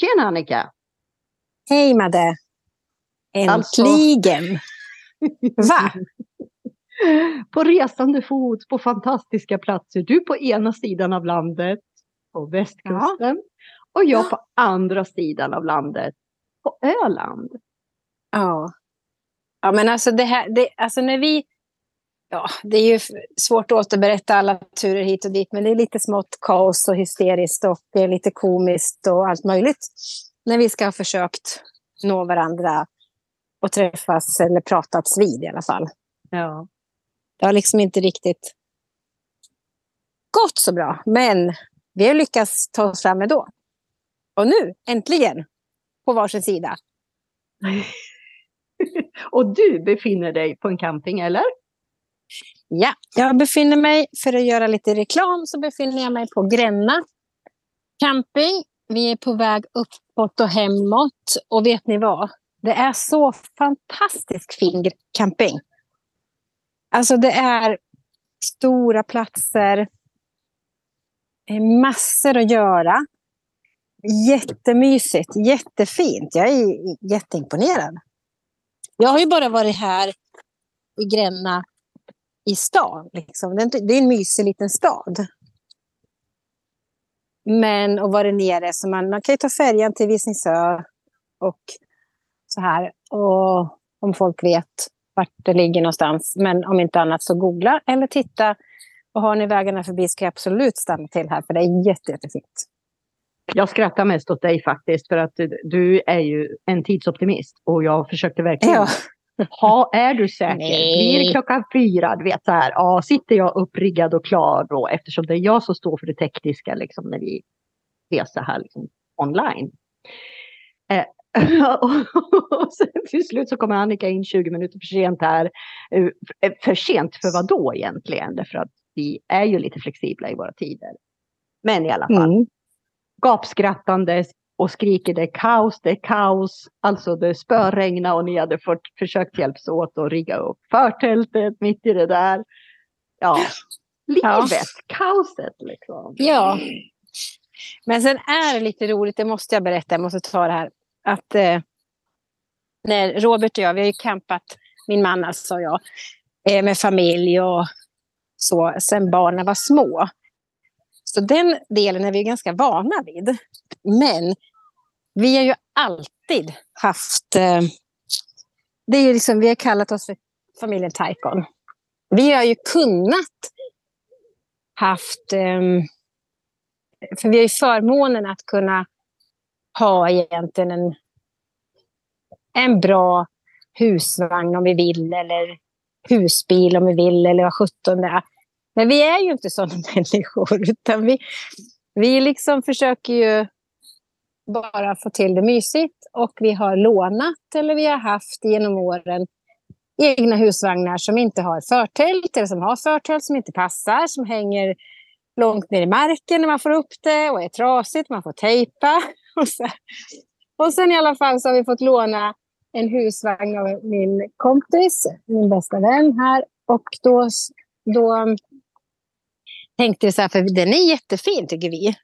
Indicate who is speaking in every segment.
Speaker 1: Tjena Annika!
Speaker 2: Hej Madde!
Speaker 1: Alltså-
Speaker 2: Äntligen! Va?
Speaker 1: På resande fot på fantastiska platser. Du på ena sidan av landet, på västkusten. Och jag på andra sidan av landet, på Öland.
Speaker 2: Ja. Ja, men alltså det här, det, alltså när vi... Ja, det är ju svårt att återberätta alla turer hit och dit, men det är lite smått kaos och hysteriskt och lite komiskt och allt möjligt. När vi ska ha försökt nå varandra och träffas eller pratats vid i alla fall.
Speaker 1: Ja.
Speaker 2: Det har liksom inte riktigt gått så bra, men vi har lyckats ta oss fram ändå. Och nu, äntligen, på varsin sida.
Speaker 1: Och du befinner dig på en camping, eller?
Speaker 2: Ja, jag befinner mig, för att göra lite reklam, så befinner jag mig på Gränna camping. Vi är på väg uppåt och hemåt. Och vet ni vad? Det är så fantastiskt fin camping. Alltså det är stora platser. Massor att göra. Jättemysigt, jättefint. Jag är jätteimponerad. Jag har ju bara varit här i Gränna i stan. Liksom. Det, är en mysig liten stad. Men att vara nere, så man, man kan ju ta färjan till Visingsö och så här. Och om folk vet vart det ligger någonstans. Men om inte annat så googla eller titta. Och har ni vägarna förbi ska jag absolut stanna till här, för det är jätte, jättefint.
Speaker 1: Jag skrattar mest åt dig faktiskt, för att du, du är ju en tidsoptimist. Och jag försökte verkligen
Speaker 2: Ja.
Speaker 1: Ha, är du säker?
Speaker 2: Nej.
Speaker 1: Blir det klockan fyra? Du vet så här, ja, sitter jag uppriggad och klar då eftersom det är jag som står för det tekniska liksom, när vi reser här liksom, online. Eh, och sen till slut så kommer Annika in 20 minuter för sent här. Eh, För sent för vad då egentligen? Därför att vi är ju lite flexibla i våra tider. Men i alla fall
Speaker 2: Mm.
Speaker 1: gapskrattandes och skriker det är kaos, det är kaos. Alltså det spöregnar och ni hade fått försökt hjälpas åt att rigga upp förtältet mitt i det där. Ja, livet,
Speaker 2: Ja.
Speaker 1: kaoset liksom.
Speaker 2: Ja. Men sen är det lite roligt, det måste jag berätta, jag måste ta det här. Att eh, när Robert och jag, vi har ju campat, min man alltså och jag, eh, med familj och så, sen barnen var små. Så den delen är vi ganska vana vid. Men vi har ju alltid haft, eh, det är ju liksom, vi har kallat oss för familjen Taikon. Vi har ju kunnat haft eh, för vi har ju förmånen att kunna ha egentligen en, en bra husvagn om vi vill, eller husbil om vi vill, eller vad sjutton det är. Men vi är ju inte sådana människor, utan vi, vi liksom försöker ju bara få till det mysigt. Och vi har lånat, eller vi har haft genom åren, egna husvagnar som inte har förtält, eller som har förtält som inte passar, som hänger långt ner i marken när man får upp det och är trasigt, man får tejpa. Och sen, och sen i alla fall så har vi fått låna en husvagn av min kompis, min bästa vän här. Och då, då tänkte vi så här, för den är jättefin tycker vi.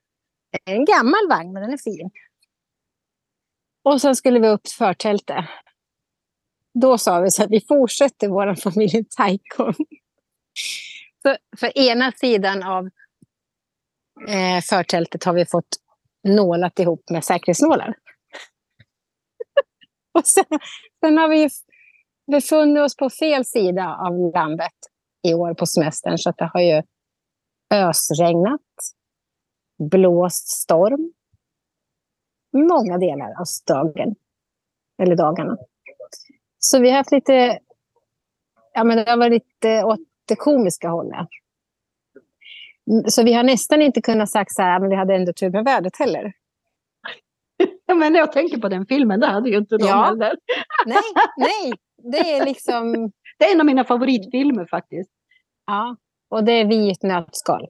Speaker 2: Det är en gammal vagn, men den är fin. Och sen skulle vi upp till förtältet. Då sa vi så att vi fortsätter vår familj Taikon. Så för ena sidan av eh, förtältet har vi fått nålat ihop med säkerhetsnålar. Och sen, sen har vi befunnit oss på fel sida av landet i år på semestern. Så att det har ju ösregnat, blåst storm. Många delar av dagen. Eller dagarna. Så vi har haft lite... Ja, men det har varit lite åt det komiska hållet. Så vi har nästan inte kunnat sagt så här, men vi hade ändå tur med vädret heller.
Speaker 1: Ja, men jag tänker på den filmen, det hade ju inte de
Speaker 2: Ja.
Speaker 1: heller.
Speaker 2: Nej, nej, det är liksom...
Speaker 1: Det är en av mina favoritfilmer faktiskt.
Speaker 2: Ja, och det är vi i ett nötskal.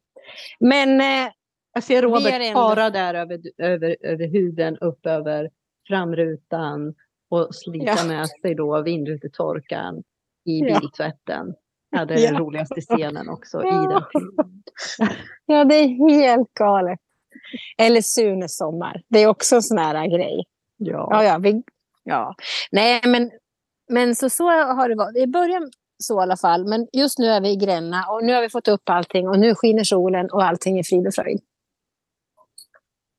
Speaker 2: Men eh,
Speaker 1: Jag ser Robert fara där över, över, över huden, upp över framrutan och slita
Speaker 2: Ja.
Speaker 1: med sig då vindrutetorkaren i
Speaker 2: Ja.
Speaker 1: biltvätten. Ja, det är den
Speaker 2: Ja.
Speaker 1: roligaste scenen också i
Speaker 2: Ja.
Speaker 1: den filmen.
Speaker 2: ja, det är helt galet. Eller Sunes sommar. Det är också en sån här grej.
Speaker 1: Ja.
Speaker 2: Ja, ja, vi, ja. Nej, men, men så, så har det varit. I början så i alla fall. Men just nu är vi i Gränna och nu har vi fått upp allting och nu skiner solen och allting är frid och fröjd.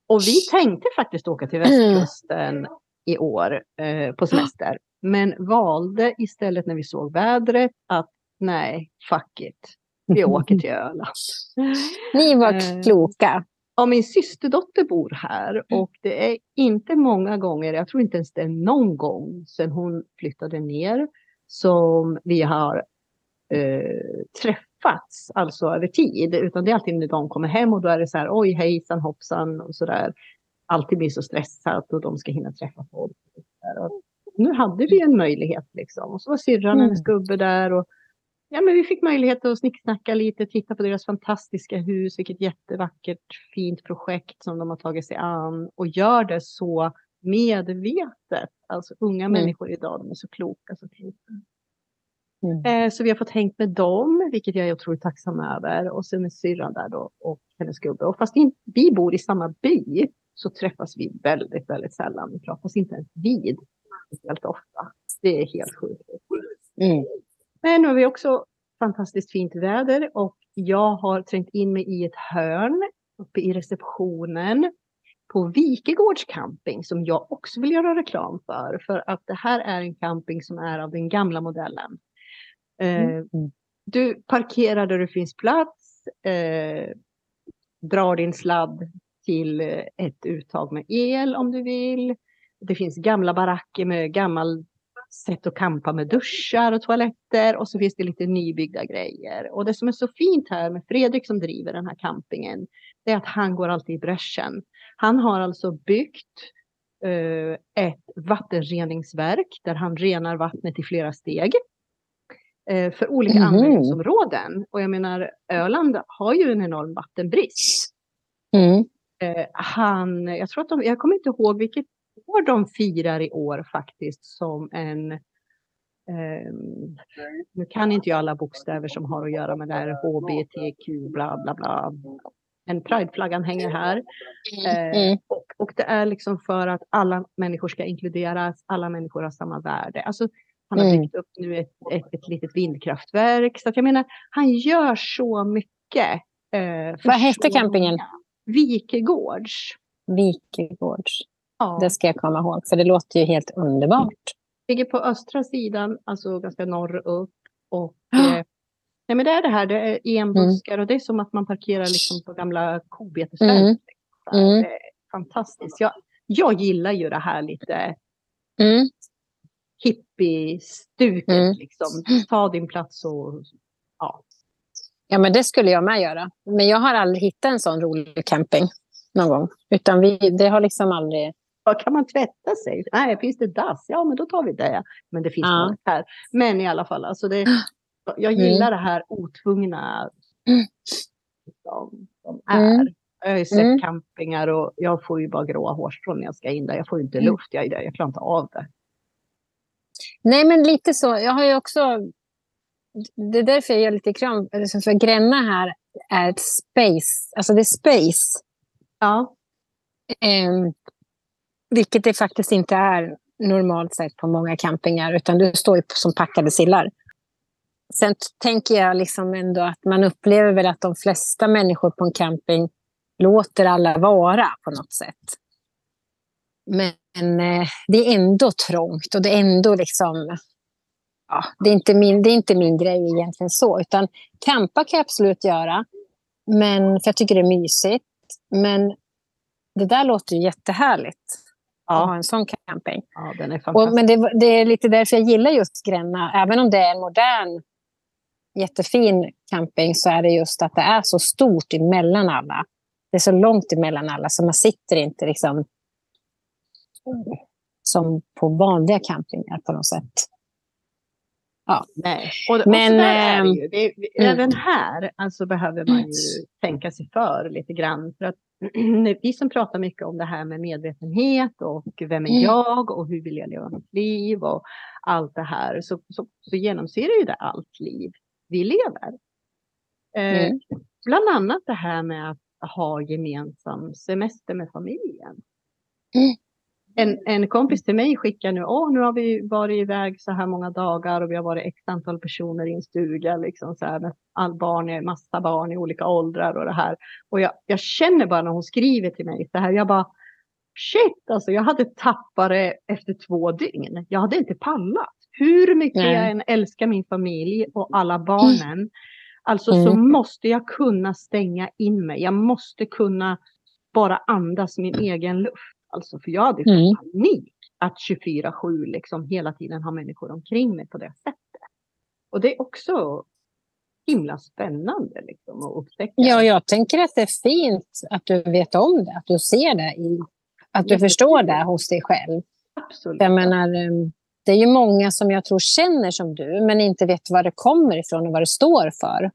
Speaker 1: Och vi tänkte faktiskt åka till västkusten i år eh, på semester. Men valde istället när vi såg vädret att nej, fuck it. Vi åker till Öland.
Speaker 2: Ni var
Speaker 1: Eh,
Speaker 2: kloka.
Speaker 1: Ja, min systerdotter bor här och det är inte många gånger, jag tror inte ens det är någon gång sedan hon flyttade ner som vi har eh, träffats, alltså över tid. Utan det är alltid när de kommer hem och då är det så här, oj hejsan hoppsan och så där. Alltid blir så stressat och de ska hinna träffa folk. Och nu hade vi en möjlighet liksom. Och så var syrran och
Speaker 2: Mm.
Speaker 1: hennes gubbe där och Ja, men vi fick möjlighet att snicksnacka lite, titta på deras fantastiska hus, vilket jättevackert, fint projekt som de har tagit sig an och gör det så medvetet. Alltså unga
Speaker 2: Mm.
Speaker 1: människor idag, de är så kloka, så kloka.
Speaker 2: Mm.
Speaker 1: Eh, så vi har fått hängt med dem, vilket jag är otroligt tacksam över. Och sen med syrran där då och hennes gubbe. Och fast vi bor i samma by så träffas vi väldigt, väldigt sällan. Vi pratas inte ens vid helt ofta. Det är helt sjukt.
Speaker 2: Mm.
Speaker 1: Men nu har vi också fantastiskt fint väder och jag har trängt in mig i ett hörn uppe i receptionen på Vikegårds camping som jag också vill göra reklam för. För att det här är en camping som är av den gamla modellen. Eh,
Speaker 2: Mm.
Speaker 1: du parkerar där det finns plats, eh, drar din sladd till eh, ett uttag med el om du vill. Det finns gamla baracker med gammal sätt att campa med duschar och toaletter och så finns det lite nybyggda grejer. Och det som är så fint här med Fredrik som driver den här campingen, det är att han går alltid i bräschen. Han har alltså byggt eh, ett vattenreningsverk där han renar vattnet i flera steg eh, för olika
Speaker 2: Mhm.
Speaker 1: användningsområden. Och jag menar, Öland har ju en enorm vattenbrist.
Speaker 2: Mm.
Speaker 1: Eh, han, jag tror att de, jag kommer inte ihåg vilket år de firar i år faktiskt som en, ehm, nu kan inte jag alla bokstäver som har att göra med det här HBTQ bla bla bla. En prideflaggan hänger här. Eh,
Speaker 2: Mm.
Speaker 1: och, och det är liksom för att alla människor ska inkluderas, alla människor har samma värde. Alltså, han har
Speaker 2: Mm.
Speaker 1: byggt upp nu ett, ett, ett litet vindkraftverk. Så att jag menar, han gör så mycket. Eh,
Speaker 2: Vad hette campingen?
Speaker 1: Vikegårds.
Speaker 2: Vikegårds.
Speaker 1: Ja.
Speaker 2: Det ska jag komma ihåg, för det låter ju helt underbart.
Speaker 1: ligger på östra sidan, alltså ganska norr upp. Och, eh, nej men det är det här, det är enbuskar och det är som att man parkerar liksom på gamla kobetesfält.
Speaker 2: Mm. Mm.
Speaker 1: Det är fantastiskt. Jag, jag gillar ju det här lite
Speaker 2: Mm.
Speaker 1: hippie-stuket.
Speaker 2: Mm.
Speaker 1: Liksom. Ta din plats och ja.
Speaker 2: Ja, men det skulle jag med göra. Men jag har aldrig hittat en sån rolig camping någon gång. Utan vi, det har liksom aldrig...
Speaker 1: Vad kan man tvätta sig? Nej, finns det dass? Ja, men då tar vi det. Men det finns
Speaker 2: Ja.
Speaker 1: något här. Men i alla fall, alltså det, jag gillar det här otvungna
Speaker 2: Mm.
Speaker 1: som, som är.
Speaker 2: Mm.
Speaker 1: Jag har ju sett
Speaker 2: Mm.
Speaker 1: campingar och jag får ju bara gråa hårstrån när jag ska in där. Jag får ju inte
Speaker 2: Mm.
Speaker 1: luft, jag, jag klarar inte av det.
Speaker 2: Nej, men lite så. Jag har ju också... Det är därför jag gör lite kram. För Gränna här är ett space. Alltså det är space.
Speaker 1: Ja,
Speaker 2: Eh, vilket det faktiskt inte är normalt sett på många campingar. Utan du står ju som packade sillar. Sen tänker jag liksom ändå att man upplever väl att de flesta människor på en camping låter alla vara på något sätt. Men eh, det är ändå trångt och det är ändå liksom... Ja, det, är inte min, det är inte min grej egentligen så. Utan campa kan jag absolut göra. Men, för jag tycker det är mysigt. Men det där låter ju jättehärligt. Att ha
Speaker 1: ja,
Speaker 2: en sån camping.
Speaker 1: ja den är
Speaker 2: Och, men det, det är lite därför jag gillar just Gränna. Även om det är en modern, jättefin camping så är det just att det är så stort emellan alla. Det är så långt emellan alla så man sitter inte liksom som på vanliga campingar på något sätt.
Speaker 1: Nej. Och, och
Speaker 2: Men,
Speaker 1: är det
Speaker 2: ehm,
Speaker 1: ju. Det,
Speaker 2: mm.
Speaker 1: Även här alltså, behöver man ju tänka sig för lite grann. För att vi som pratar mycket om det här med medvetenhet och vem är
Speaker 2: Mm.
Speaker 1: jag och hur vill jag leva mitt liv och allt det här. Så, så, så genomsyrar ju det allt liv vi lever. Eh,
Speaker 2: Mm.
Speaker 1: Bland annat det här med att ha gemensam semester med familjen.
Speaker 2: Mm.
Speaker 1: En, en kompis till mig skickar nu, åh nu har vi varit iväg så här många dagar och vi har varit x antal personer i en stuga liksom så här med all barn, massa barn i olika åldrar och det här. Och jag, jag känner bara när hon skriver till mig så här, jag bara shit alltså jag hade tappat det efter två dygn. Jag hade inte pallat. Hur mycket
Speaker 2: Nej.
Speaker 1: jag än älskar min familj och alla barnen. Alltså så
Speaker 2: Mm.
Speaker 1: måste jag kunna stänga in mig. Jag måste kunna bara andas min egen luft. Alltså för jag hade
Speaker 2: Mm.
Speaker 1: panik att 24-7 liksom hela tiden ha människor omkring mig på det sättet. Och det är också himla spännande liksom att upptäcka.
Speaker 2: Ja, jag tänker att det är fint att du vet om det, att du ser det, i, att du
Speaker 1: Jättekul.
Speaker 2: förstår det hos dig själv.
Speaker 1: Absolut.
Speaker 2: Jag menar, eh, det är ju många som jag tror känner som du, men inte vet var det kommer ifrån och vad det står för.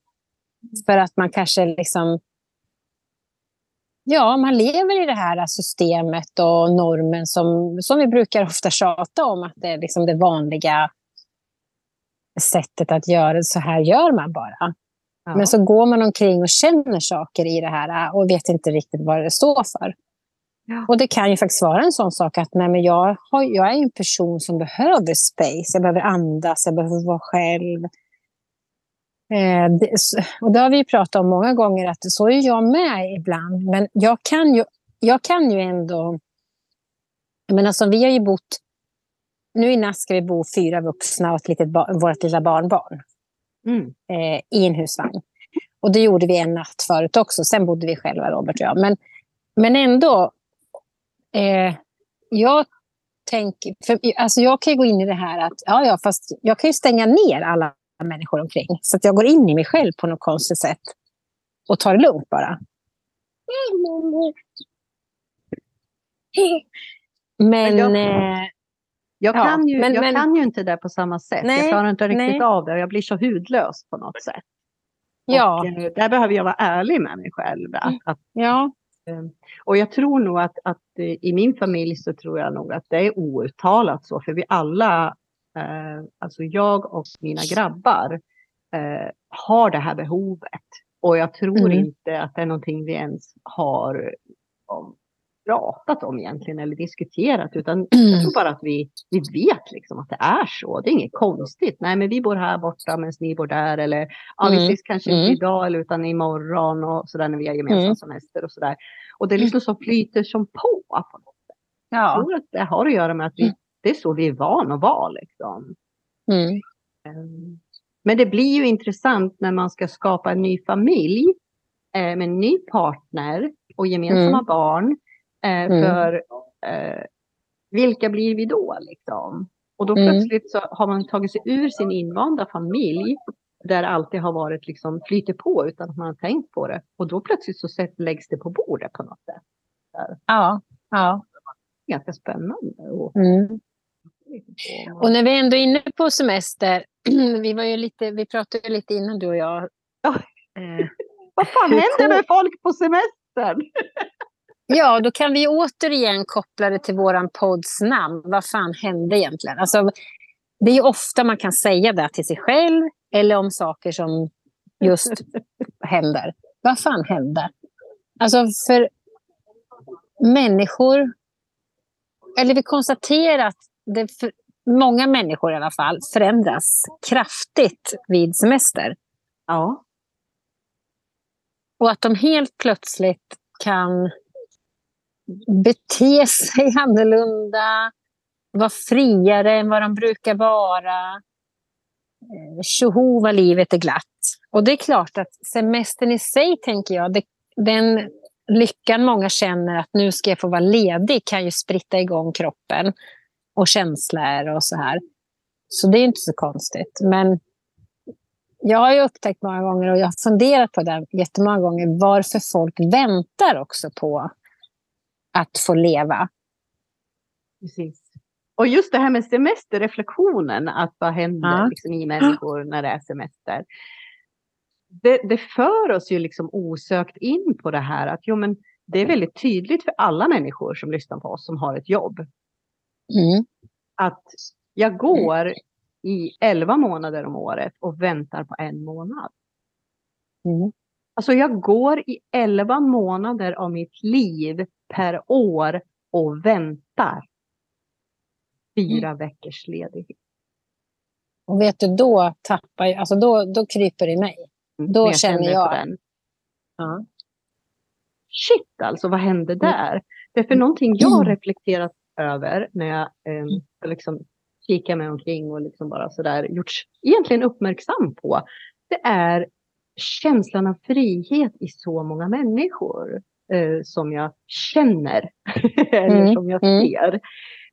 Speaker 2: För att man kanske liksom... Ja, man lever i det här systemet och normen som, som vi brukar ofta tjata om, att det är liksom det vanliga sättet att göra. Så här gör man bara.
Speaker 1: Ja.
Speaker 2: Men så går man omkring och känner saker i det här och vet inte riktigt vad det står för.
Speaker 1: Ja.
Speaker 2: Och det kan ju faktiskt vara en sån sak att nej, men jag, har, jag är en person som behöver space. Jag behöver andas, jag behöver vara själv. Eh, det, och det har vi pratat om många gånger, att så är jag med ibland. Men jag kan ju, jag kan ju ändå... Jag menar, som vi har ju bott... Nu i natt ska vi bo fyra vuxna och ett litet bar, vårt lilla barnbarn
Speaker 1: Mm.
Speaker 2: eh, i en husvagn. Och det gjorde vi en natt förut också. Sen bodde vi själva, Robert och jag. Men, men ändå, eh, jag tänker... För, alltså jag kan ju gå in i det här att ja, ja, fast jag kan ju stänga ner alla människor omkring. Så att jag går in i mig själv på något konstigt sätt och tar det lugnt bara. Men...
Speaker 1: jag-
Speaker 2: eh,
Speaker 1: Jag,
Speaker 2: Ja,
Speaker 1: kan, ju,
Speaker 2: men-
Speaker 1: jag
Speaker 2: men-
Speaker 1: kan ju inte det på samma sätt.
Speaker 2: Nej,
Speaker 1: jag klarar inte riktigt
Speaker 2: nej.
Speaker 1: av det och jag blir så hudlös på något sätt.
Speaker 2: ja,
Speaker 1: Och, eh, där behöver jag vara ärlig med mig själv. Att, att,
Speaker 2: ja.
Speaker 1: Eh, och jag tror nog att, att eh, i min familj så tror jag nog att det är outtalat så. För vi alla, eh, alltså jag och mina grabbar, eh, har det här behovet. Och jag tror
Speaker 2: Mm.
Speaker 1: inte att det är någonting vi ens har pratat om egentligen eller diskuterat. Utan jag tror bara att vi, vi vet liksom att det är så. Det är inget konstigt. Nej, men vi bor här borta medan ni bor där. Eller ja, vi
Speaker 2: Mm.
Speaker 1: ses kanske inte
Speaker 2: Mm.
Speaker 1: idag eller utan imorgon och sådär när vi har gemensam
Speaker 2: Mm.
Speaker 1: semester och sådär. Och det är liksom som flyter som på. Jag
Speaker 2: ja.
Speaker 1: tror att det har att göra med att vi,
Speaker 2: Mm.
Speaker 1: det är så vi är van att vara liksom.
Speaker 2: Mm.
Speaker 1: Ehm, Men det blir ju intressant när man ska skapa en ny familj eh, med en ny partner och gemensamma
Speaker 2: Mm.
Speaker 1: barn. Eh,
Speaker 2: Mm.
Speaker 1: För eh, vilka blir vi då liksom? Och då
Speaker 2: Mm.
Speaker 1: plötsligt så har man tagit sig ur sin invanda familj där alltid har varit liksom flyter på utan att man har tänkt på det. Och då plötsligt så läggs det på bordet på något sätt.
Speaker 2: ja. ja.
Speaker 1: Ganska spännande. Och,
Speaker 2: Mm. Och när vi ändå är inne på semester, vi, var ju lite, vi pratade lite innan du och jag.
Speaker 1: Ja.
Speaker 2: Eh,
Speaker 1: Vad fan händer med folk på semestern?
Speaker 2: ja, då kan vi återigen koppla det till våran podds namn. Vad fan hände egentligen? Alltså, det är ju ofta man kan säga det till sig själv eller om saker som just händer. Vad fan hände? Alltså för människor, eller vi konstaterar att det för, många människor i alla fall förändras kraftigt vid semester.
Speaker 1: Ja.
Speaker 2: Och att de helt plötsligt kan bete sig annorlunda, vara friare än vad de brukar vara. Eh, tjoho vad livet är glatt. Och det är klart att semestern i sig, tänker jag, det, den lyckan många känner att nu ska jag få vara ledig kan ju spritta igång kroppen och känslor och så här. Så det är inte så konstigt. Men jag har ju upptäckt många gånger och jag har funderat på det jättemånga gånger varför folk väntar också på att få leva.
Speaker 1: Precis. Och just det här med semesterreflektionen, att vad händer
Speaker 2: Ja.
Speaker 1: liksom, i människor när det är semester. Det, det för oss ju liksom osökt in på det här att jo, men det är väldigt tydligt för alla människor som lyssnar på oss som har ett jobb.
Speaker 2: Mm.
Speaker 1: Att jag går i elva månader om året och väntar på en månad.
Speaker 2: Mm.
Speaker 1: Alltså jag går i elva månader av mitt liv per år och väntar. Fyra mm. veckors ledighet.
Speaker 2: Och vet du, då tappar jag, alltså då, då kryper det i mig. Mm, då jag känner jag. Den.
Speaker 1: Ja. Shit alltså, vad hände mm. där? Det är för någonting jag har reflekterat över när jag eh, liksom kikar mig omkring och liksom bara sådär gjorts egentligen uppmärksam på. Det är känslan av frihet i så många människor eh, som jag känner eller mm. som jag mm. ser.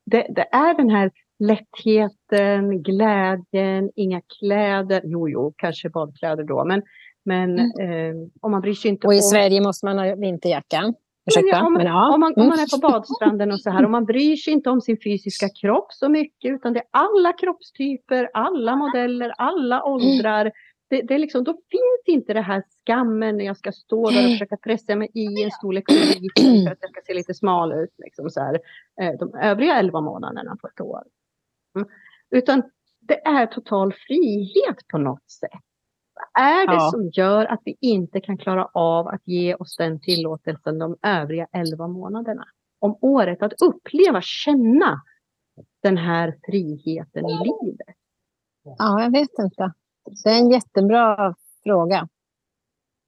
Speaker 1: Det, det, är den här lättheten, glädjen, inga kläder. Jo, jo, kanske badkläder då, men, men mm. eh, om man bryr sig inte
Speaker 2: Och i om... Sverige måste man ha vinterjacka.
Speaker 1: Ursäkta, om, man, ja. om, man, om man är på badstranden och så här och man bryr sig inte om sin fysiska kropp så mycket utan det är alla kroppstyper, alla modeller, alla åldrar det, det är liksom, då finns inte det här skammen när jag ska stå där och försöka pressa mig i en storlek för att jag ska se lite smal ut. Liksom så här, eh, de övriga elva månaderna på ett år. Mm. Utan det är total frihet på något sätt. Vad är det ja. som gör att vi inte kan klara av att ge oss den tillåtelsen de övriga elva månaderna om året? Att uppleva, känna den här friheten i livet.
Speaker 2: Ja, jag vet inte. Det är en jättebra fråga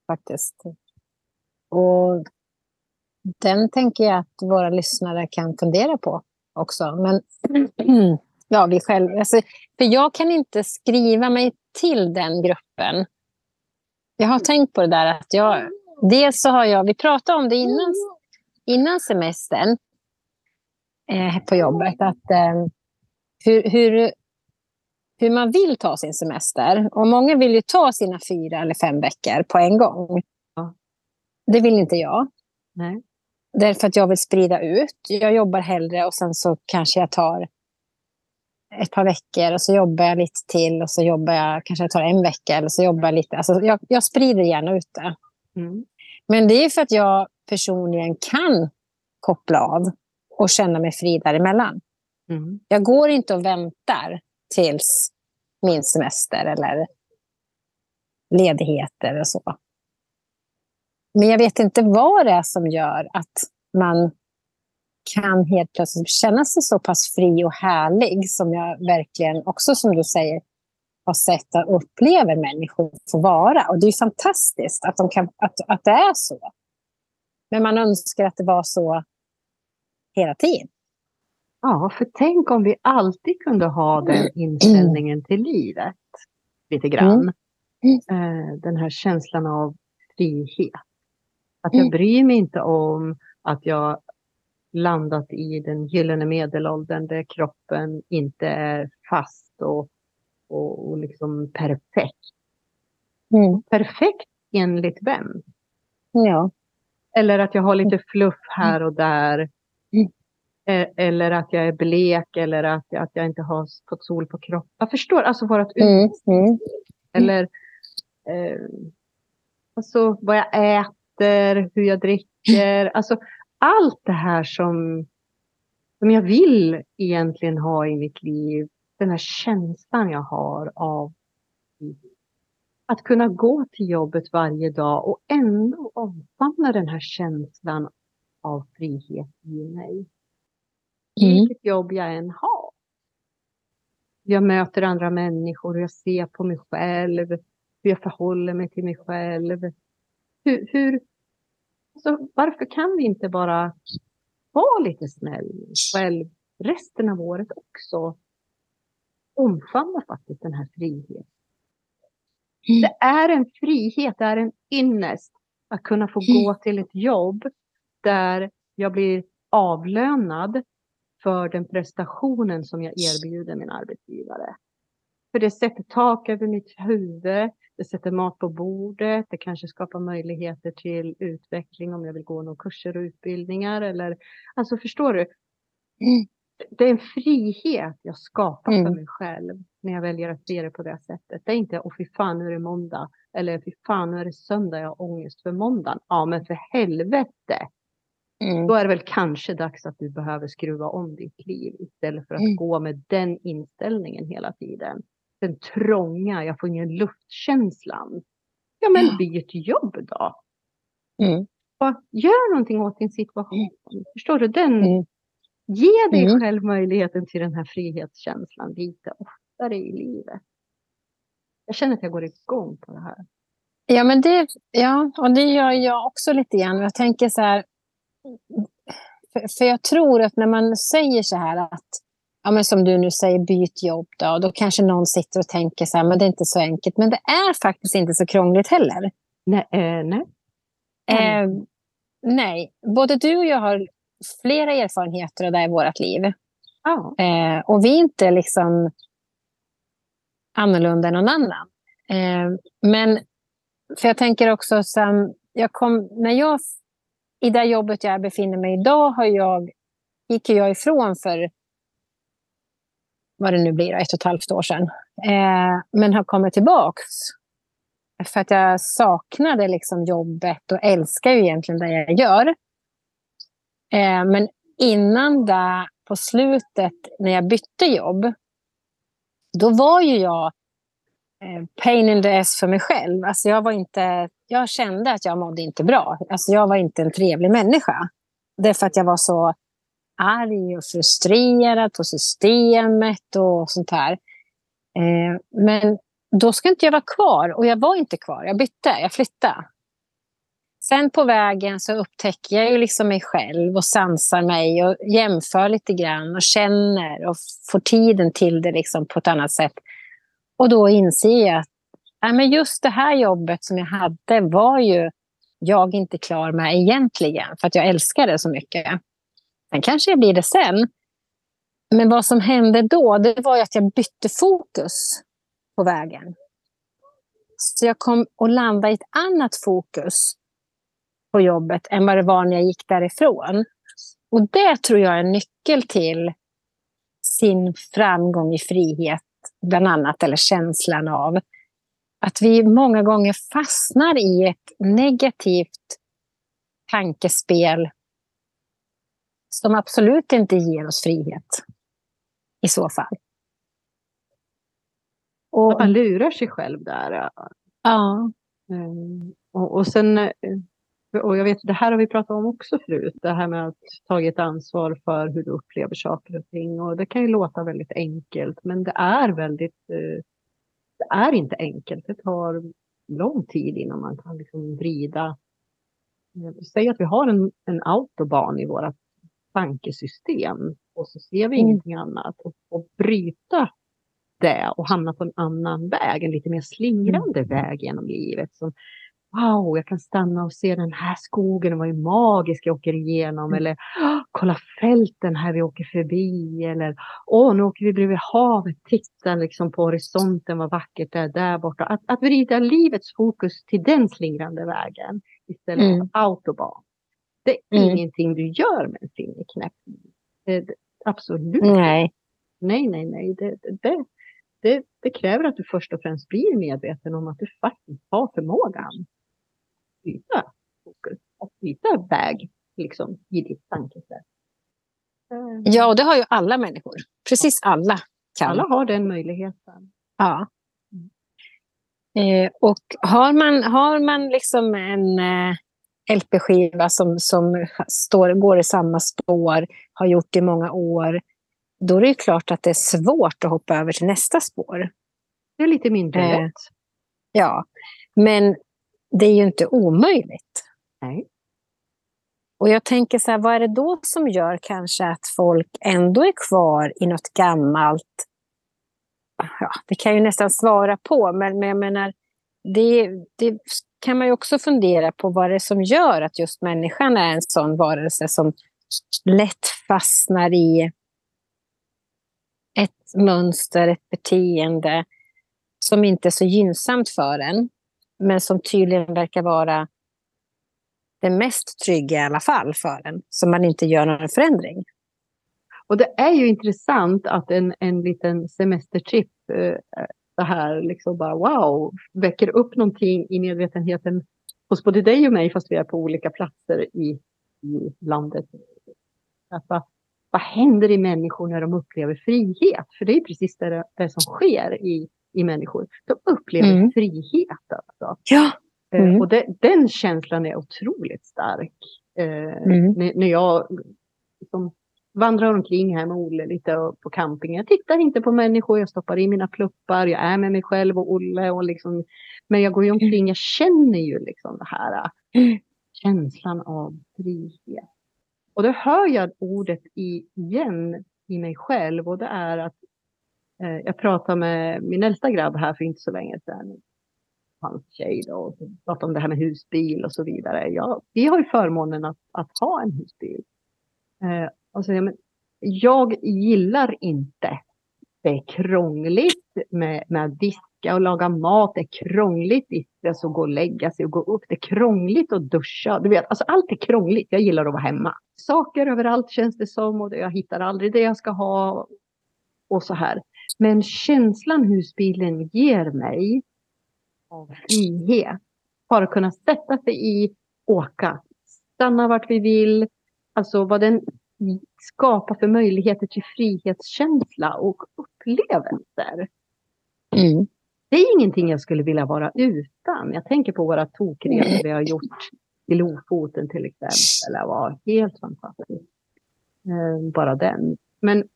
Speaker 2: faktiskt. Och den tänker jag att våra lyssnare kan fundera på också. Men ja, vi själva. Alltså, för jag kan inte skriva mig till den gruppen. Jag har tänkt på det där att jag... Dels så har jag... Vi pratade om det innan, innan semestern eh, på jobbet. Att, eh, hur, hur hur man vill ta sin semester. Och många vill ju ta sina fyra eller fem veckor på en gång. Ja. Det vill inte jag.
Speaker 1: Nej.
Speaker 2: Därför att jag vill sprida ut. Jag jobbar hellre och sen så kanske jag tar ett par veckor och så jobbar jag lite till och så jobbar jag, kanske jag tar en vecka eller så jobbar jag lite. Alltså jag, jag sprider gärna ut det. Mm. Men det är för att jag personligen kan koppla av och känna mig fri däremellan. Mm. Jag går inte och väntar tills min semester eller ledigheter och så. Men jag vet inte vad det är som gör att man kan helt plötsligt känna sig så pass fri och härlig som jag verkligen också, som du säger, har sett och upplever människor få vara. Och det är fantastiskt att, de kan, att, att det är så. Men man önskar att det var så hela tiden.
Speaker 1: Ja, för tänk om vi alltid kunde ha den mm. inställningen till livet. Lite grann. Mm. Eh, den här känslan av frihet. Att jag mm. bryr mig inte om att jag landat i den gyllene medelåldern där kroppen inte är fast och, och, och liksom perfekt. Mm. Perfekt enligt vem?
Speaker 2: Ja.
Speaker 1: Eller att jag har lite fluff här och där. Eh, eller att jag är blek eller att, jag, att jag inte har fått sol på kroppen. Jag förstår, alltså vårt mm, mm. Eller eh, alltså vad jag äter, hur jag dricker. Alltså allt det här som, som jag vill egentligen ha i mitt liv. Den här känslan jag har av att kunna gå till jobbet varje dag och ändå omfamna den här känslan av frihet i mig. Mm. Vilket jobb jag än har. Jag möter andra människor, jag ser på mig själv, hur jag förhåller mig till mig själv. Hur, hur, alltså, varför kan vi inte bara vara lite snäll själv resten av året också? Omfamna faktiskt den här friheten. Mm. Det är en frihet, det är en ynnest att kunna få mm. gå till ett jobb där jag blir avlönad för den prestationen som jag erbjuder min arbetsgivare. För det sätter tak över mitt huvud, det sätter mat på bordet, det kanske skapar möjligheter till utveckling om jag vill gå några kurser och utbildningar. Eller, alltså förstår du? Det är en frihet jag skapar mm. för mig själv när jag väljer att se det på det sättet. Det är inte, åh fy fan nu är det måndag. Eller fy fan nu är det söndag, jag har ångest för måndagen. Ja men för helvete. Mm. Då är det väl kanske dags att du behöver skruva om ditt liv istället för att mm. gå med den inställningen hela tiden. Den trånga, jag får ingen luftkänslan. Ja, men ja. byt jobb då. Mm. Gör någonting åt din situation. Mm. Förstår du? Den, mm. Ge dig mm. själv möjligheten till den här frihetskänslan lite oftare i livet. Jag känner att jag går igång på det här.
Speaker 2: Ja, men det, ja, och det gör jag också lite grann. Jag tänker så här, för, för jag tror att när man säger så här att, ja, men som du nu säger, byt jobb då, då kanske någon sitter och tänker så här, men det är inte så enkelt. Men det är faktiskt inte så krångligt heller.
Speaker 1: Nej. Eh, nej.
Speaker 2: Eh, nej, både du och jag har flera erfarenheter av det i vårt liv.
Speaker 1: Oh.
Speaker 2: Eh, och vi är inte liksom annorlunda än någon annan. Eh, men för jag tänker också, sen jag kom, när jag, i det jobbet jag befinner mig idag, har jag, gick jag ifrån för vad det nu blir, ett och ett halvt år sedan. Eh, men har kommit tillbaka för att jag saknade liksom jobbet och älskar ju egentligen det jag gör. Eh, men innan det, på slutet, när jag bytte jobb, då var ju jag eh, pain in the ass för mig själv. Alltså jag, var inte, jag kände att jag mådde inte bra. Alltså jag var inte en trevlig människa. Därför att jag var så arg och frustrerad på systemet och sånt här. Eh, men då ska inte jag vara kvar. Och jag var inte kvar. Jag bytte, jag flyttade. Sen på vägen så upptäcker jag ju liksom mig själv och sansar mig och jämför lite grann och känner och får tiden till det liksom på ett annat sätt. Och då inser jag att ja, men just det här jobbet som jag hade var ju jag inte klar med egentligen, för att jag älskar det så mycket. Sen kanske jag blir det sen. Men vad som hände då, det var att jag bytte fokus på vägen. Så jag kom att landa i ett annat fokus på jobbet än vad det var när jag gick därifrån. Och det tror jag är en nyckel till sin framgång i frihet, bland annat, eller känslan av att vi många gånger fastnar i ett negativt tankespel som absolut inte ger oss frihet i så fall.
Speaker 1: Och, man lurar sig själv där.
Speaker 2: Ja.
Speaker 1: Mm. Och, och sen eh, och jag vet, det här har vi pratat om också förut, det här med att ta ett ansvar för hur du upplever saker och ting. Och det kan ju låta väldigt enkelt, men det är väldigt, eh, det är inte enkelt. Det tar lång tid innan man kan liksom vrida. Säg att vi har en, en autobahn i vårt tankesystem och så ser vi mm. ingenting annat. Och, och bryta det och hamna på en annan väg, en lite mer slingrande mm. väg genom livet som wow, jag kan stanna och se den här skogen, vad är magisk jag åker igenom. Mm. Eller kolla fälten här vi åker förbi. Eller åh, nu åker vi bredvid havet, titta liksom på horisonten, vad vackert det är där borta. Att, att vrida livets fokus till den slingrande vägen istället mm. för autobahn. Det är mm. ingenting du gör med en fingerknäpp. Det, det, absolut
Speaker 2: Nej.
Speaker 1: Nej, nej, nej. Det, det, det, det, kräver att du först och främst blir medveten om att du faktiskt har förmågan byta fokus, att byta väg liksom, i ditt tankesätt.
Speaker 2: Mm. Ja, och det har ju alla människor. Precis alla kan.
Speaker 1: Alla har den möjligheten.
Speaker 2: Ja. Eh, och har man, har man liksom en eh, LP-skiva som, som står, går i samma spår, har gjort det i många år, då är det klart att det är svårt att hoppa över till nästa spår.
Speaker 1: Det är lite mindre eh, lätt.
Speaker 2: Ja, men det är ju inte omöjligt.
Speaker 1: Nej.
Speaker 2: Och jag tänker så här, vad är det då som gör kanske att folk ändå är kvar i något gammalt? Ja, det kan jag ju nästan svara på, men, men jag menar, det, det kan man ju också fundera på vad det är som gör att just människan är en sån varelse som lätt fastnar i ett mönster, ett beteende som inte är så gynnsamt för en men som tydligen verkar vara det mest trygga i alla fall för en, så man inte gör någon förändring.
Speaker 1: Och det är ju intressant att en, en liten semestertripp, eh, här liksom bara wow, väcker upp någonting i medvetenheten hos både dig och mig fast vi är på olika platser i, i landet. Att vad, vad händer i människor när de upplever frihet? För det är precis det, det som sker i i människor. De upplever mm. frihet. Alltså.
Speaker 2: Ja.
Speaker 1: Eh,
Speaker 2: Mm.
Speaker 1: Och det, den känslan är otroligt stark. Eh,
Speaker 2: Mm.
Speaker 1: när, när jag liksom vandrar omkring här med Olle lite på camping. Jag tittar inte på människor, jag stoppar i mina pluppar, jag är med mig själv och Olle. Och liksom, men jag går ju omkring, jag känner ju liksom det här
Speaker 2: Mm.
Speaker 1: känslan av frihet. Och då hör jag ordet igen i mig själv och det är att eh, Eh, jag pratade med min äldsta grabb här för inte så länge sedan. Hans tjej då, och pratade om det här med husbil och så vidare. Ja, vi har ju förmånen att, att ha en husbil. Eh, och så, ja, men, jag gillar inte det är krångligt med, med att diska och laga mat. Det är krångligt att gå och lägga sig och gå upp. Det är krångligt att duscha. Du vet, alltså allt är krångligt. Jag gillar att vara hemma. Saker överallt känns det som och jag hittar aldrig det jag ska ha. Och så här. Men känslan husbilen ger mig av frihet. Bara kunna sätta sig i, åka, stanna vart vi vill. Alltså vad den skapar för möjligheter till frihetskänsla och upplevelser.
Speaker 2: Mm.
Speaker 1: Det är ingenting jag skulle vilja vara utan. Jag tänker på våra tokresor vi har gjort i Lofoten till exempel. Det var helt fantastiskt. Eh, bara den. Men,